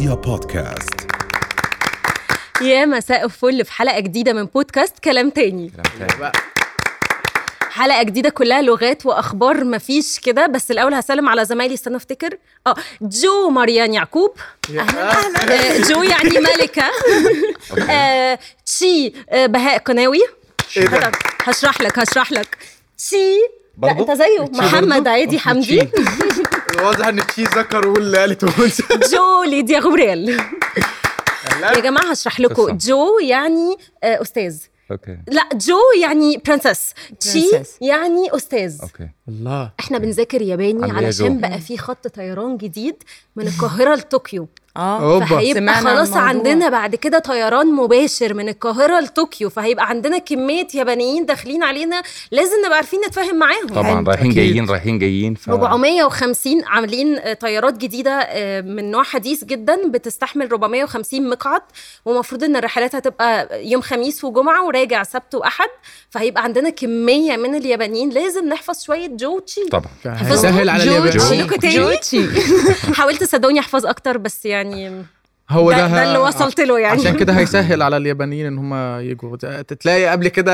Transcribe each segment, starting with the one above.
رؤيا بودكاست. يا مساء الفل في حلقة جديدة من بودكاست كلام تاني. حلقة جديدة كلها لغات وأخبار مفيش كده بس الأول هسلم على زمايلي استنى أفتكر. آه جو مريان يعقوب. أهلا أهلا. جو يعني ملكة. آه، تشي آه، بهاء قناوي هشرح لك هشرح لك. تشي لا؟ أنت زيه. محمد؟ عادي حمدي. واضح إن تشي ذكر واللي قالت جو ليديا غبريل. يا جماعة هشرح لكم. جو يعني آه، أستاذ. أوكي. لا جو يعني برنسس تشي. يعني أستاذ. أوكي. الله. إحنا بنذاكر ياباني علشان جو؟ بقى في خط طيران جديد من القاهرة لطوكيو. آه أوبا. فهيبقى سمعنا خلاص الموضوع. عندنا بعد كده طيران مباشر من القاهرة لطوكيو فهيبقى عندنا كمية يابانيين داخلين علينا لازم نبقى عارفين نتفاهم معاهم. طبعا. رايحين. جايين رايحين جايين ف 450 عاملين طيارات جديدة آه، من نوع حديث جدا بتستحمل 450 مقعد ومفروض إن الرحلات هتبقى يوم خميس وجمعة وراجع سبت وأحد فهيبقى عندنا كمية من اليابانيين لازم نحفظ شوية جوتشي. طبعا. هيسهل على جو- اليابان أقول لكم تاني جوتشي. حاولت صدقوني أحفظ أكتر بس يعني состоянием هو ده, ده ده اللي وصلت له يعني عشان كده هيسهل على اليابانيين إن هم يجوا تلاقي قبل كده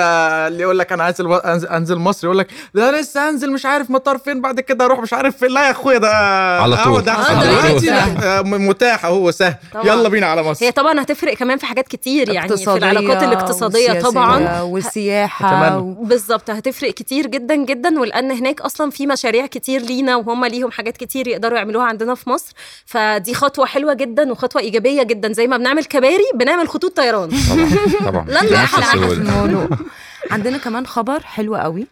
اللي يقول لك أنا انزل انزل, أنزل مصر يقول لك ده أنا لسه انزل مش عارف مطار فين بعد كده أروح مش عارف فين لا يا أخويا ده على طول. ده آه، أحسن ده دلوقتي. آه، متاح أهو سهل طبعا. يلا بينا على مصر هي طبعا هتفرق كمان في حاجات كتير يعني في العلاقات الاقتصادية طبعا والسياحة أتمنى. و... بالظبط هتفرق كتير جدا جدا ولان هناك أصلا في مشاريع كتير لينا وهم ليهم حاجات كتير يقدروا يعملوها عندنا في مصر فدي خطوة حلوة جدا وخطوة إيجابية جدا. زي ما بنعمل كباري بنعمل خطوط طيران. طبعا. الموضوع عندنا كمان خبر حلو قوي.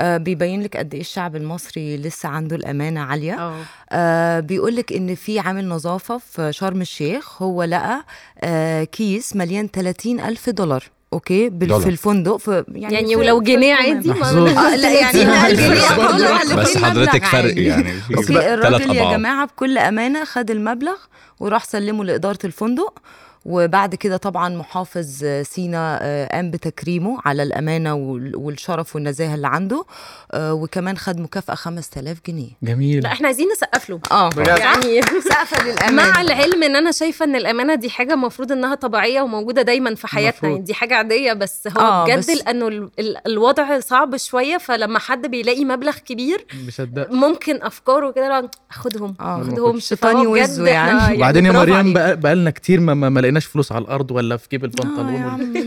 آه بيبين لك قد إيه الشعب المصري لسه عنده الأمانة عالية. آه بيقول لك إن في عامل نظافة في شرم الشيخ. هو لقى آه كيس مليان 30 ألف دولار. okay دولار. في الفندق في يعني, يعني في ولو جنيه. عادي ما. آه لا يعني 30,000 جنيه برضه. دولار اللي بس حضرتك فرق. يعني okay ثلاث الراجل يا جماعة بكل أمانة خد المبلغ وراح سلمه لإدارة الفندق وبعد كده طبعا محافظ سينا آه، قام بتكريمه على الأمانة وال- والشرف والنزاهة اللي عنده آه، وكمان خد مكافأة 5000 جنيه جميل لا إحنا عايزين نسقف له آه بجد؟ يعني سقفة للأمانة مع العلم إن أنا شايفة إن الأمانة دي حاجة المفروض إنها طبيعية وموجودة دايما في حياتنا. يعني دي حاجة عادية بس هو آه، بجد بس- لأنه ال- ال- الوضع صعب شوية فلما حد بيلاقي مبلغ كبير مصدق ممكن أفكاره كده لو اخدهم آه، اخدهم شيطان يوزه يعني. وبعدين يا مريم. بقى, بقى لنا كتير ما, ما, ما لقيناش فلوس على الأرض ولا في جيب آه البنطلون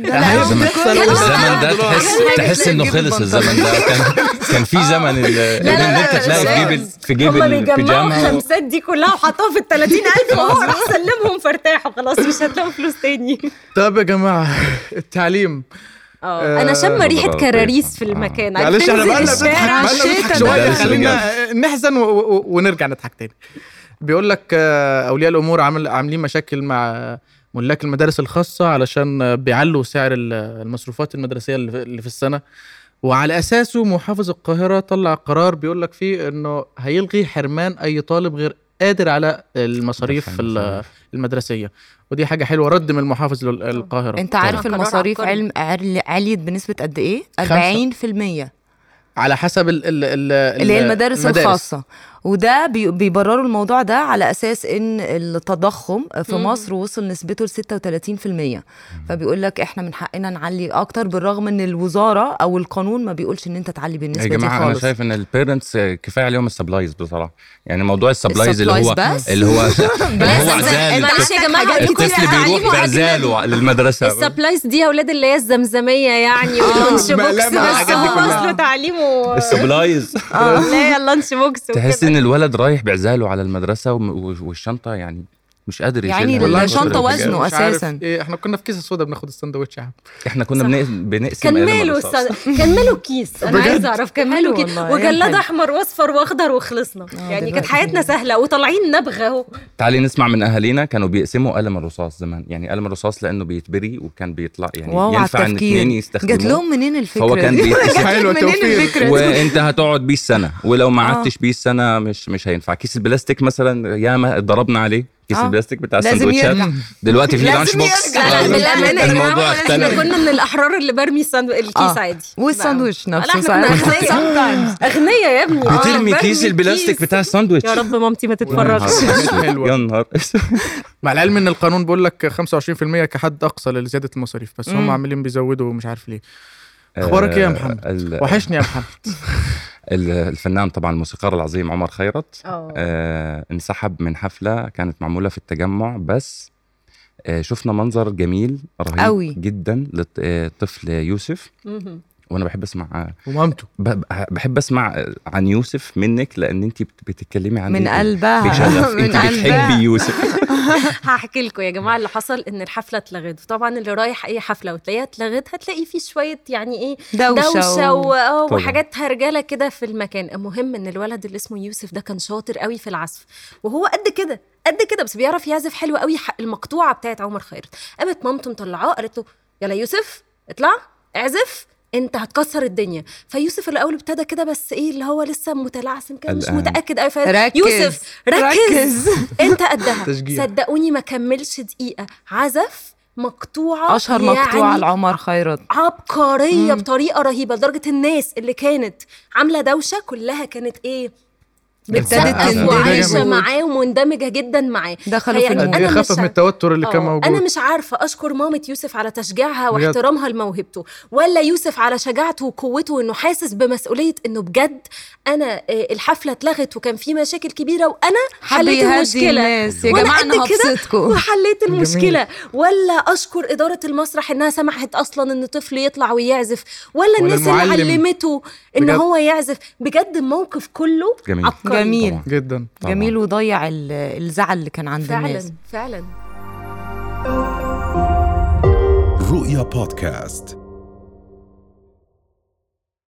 لا، الزمن- ده. تحس تحس إنه خلص الزمن ده. كان كان في زمن ال- ان لا، انت تلاقي في جيب في جيب هما بيجمعوا البيجامه الخمسات دي كلها وحطوها في ال 30000 وهو راح سلمهم فارتاحوا خلاص مش هتلاقوا فلوس تاني. طب يا جماعة التعليم. آه أنا شم آه، ريحة. كراريس في آه. المكان معلش إحنا بقالنا بنضحك بقالنا بنضحك شوية ده خلينا نحزن و- و- ونرجع نضحك تاني. بيقول لك آه، أولياء الأمور عامل عاملين مشاكل مع ملاك المدارس الخاصة علشان بيعلوا سعر ال- المصروفات المدرسية اللي في- السنة. وعلى أساسه محافظ القاهرة طلع قرار بيقول لك فيه إنه هيلغي حرمان أي طالب غير قادر على المصاريف. المدرسية. ودي حاجة حلوة رد من المحافظ لل- القاهرة. أنت عارف قرار المصاريف. علم عل- عليت بنسبة قد إيه؟ 40% على حسب ال ال ال اللي هي المدارس, الخاصة. وده بي- بيبرروا الموضوع ده على أساس إن التضخم في مم. مصر وصل نسبته ل 36% فبيقول لك إحنا من حقنا نعلي أكتر بالرغم إن الوزارة أو القانون ما بيقولش إن أنت تعلي يا بالنسبة دي جماعة أنا خالص. شايف إن ال parents كفاية عليهم ال supplies بصراحة. يعني موضوع ال supplies اللي هو ال supplies بس؟ اللي هو اللي هو عزال معلش يا جماعة الطفل تعليمه بيروح بعزاله للمدرسة. ال supplies دي يا أولاد اللي هي الزمزمية يعني آه، وال lunch box. بس هو. اصله تعليمه. السبلايز آه لا اللانش بوكس تحس. إن الولد رايح بعزاله على المدرسة والشنطة يعني مش قادر يشيلها. يعني يقدر وزنه أساساً. إيه إحنا كنا في كيس السودا بناخد السندوتش يا عم إحنا كنا. بنقسم كان ماله الكيس أنا بجد؟ عايزة أعرف كان ماله حلو كيس؟ وجلاد أيام أحمر وأصفر وأخضر وخلصنا. يعني كانت حياتنا سهلة وطالعين نبغى أهو. تعالي نسمع من أهالينا كانوا بيقسموا قلم الرصاص زمان. يعني قلم الرصاص لأنه بيتبري وكان بيطلع يعني wow ينفع إن اثنين يستخدموه. جات لهم منين الفكرة فهو كان حلو؟ وانت هتقعد بيه السنة ولو ما آه. قعدتش بيه السنة مش مش هينفع. كيس البلاستيك مثلا ياما ضربنا عليه. كيس آه. البلاستيك بتاع السندوتشات. دلوقتي في lunch box. لا آه، الموضوع اختلف كنا من الأحرار اللي برمي الساندو... الكيس آه. عادي والساندوتش نفسه إحنا كنا ساعات. اغنياء أغنياء يا ابني آه، بترمي برمي كيس البلاستيك. بتاع الساندوتش يا رب مامتي ما تتفرجش. يا نهار. مع العلم إن القانون بيقول لك 25% كحد أقصى لزيادة المصاريف بس هم. عاملين بيزودوا مش عارف ليه أخبارك إيه يا آه، محمد وحشني يا محمد الفنان طبعا الموسيقار العظيم عمر خيرت آه انسحب من حفلة كانت معمولة في التجمع بس آه شفنا منظر جميل رهيب أوي. جدا للطفل يوسف مهم. وأنا بحب اسمع آه، ومامته. ب- بحب اسمع آه، عن يوسف منك لأن انت بتتكلمي عن من؟ قلبها. بشغف من انت بتحبي يوسف. هحكي لكم يا جماعة اللي حصل إن الحفلة اتلغت. طبعا اللي رايح أي حفلة وتلاقيها اتلغت هتلاقي فيه شوية يعني إيه دوشة, دوشة و... آه، طبعاً. وحاجات هرجلة كده في المكان. المهم إن الولد اللي اسمه يوسف ده كان شاطر قوي في العزف وهو قد كده قد كده بس بيعرف يعزف حلو قوي. المقطوعة بتاعت عمر خيرت. قامت مامته مطلعاه قالت له يلا يوسف اطلع اعزف. انت هتكسر الدنيا فيوسف الأول ابتدى كده بس إيه اللي هو لسه متلعثم كده مش. متأكد قوي ركز. يوسف ركز, ركز. انت قدها تشجيع. صدقوني ما كملش دقيقة عزف مقطوعة أشهر مقطوعة يعني لعمر خيرت عبقرية مم. بطريقة رهيبة لدرجة الناس اللي كانت عاملة دوشة كلها كانت إيه ابتدت. وعايشه معاه ومندمجه جدا معاه دخلوا في يعني إيه أنا خفف مش من التوتر اللي كان آه، موجود أنا مش عارفة أشكر مامة يوسف على تشجيعها. واحترامها لموهبته ولا يوسف على شجاعته وقوته انه حاسس بمسؤولية إنه بجد أنا آه، الحفلة اتلغت وكان في مشاكل كبيرة وأنا حليت المشكلة الناس يا جماعة أنا هبسطكم وحليت المشكلة ولا أشكر إدارة المسرح إنها سمحت أصلا إن طفل يطلع ويعزف ولا ولا الناس اللي. علمته إن بجد. هو يعزف بجد الموقف كله جميل. عبقري جميل. طبعاً. جدا طبعاً. جميل وضيع ال- الزعل اللي كان عند الناس فعلا فعلا رؤيا بودكاست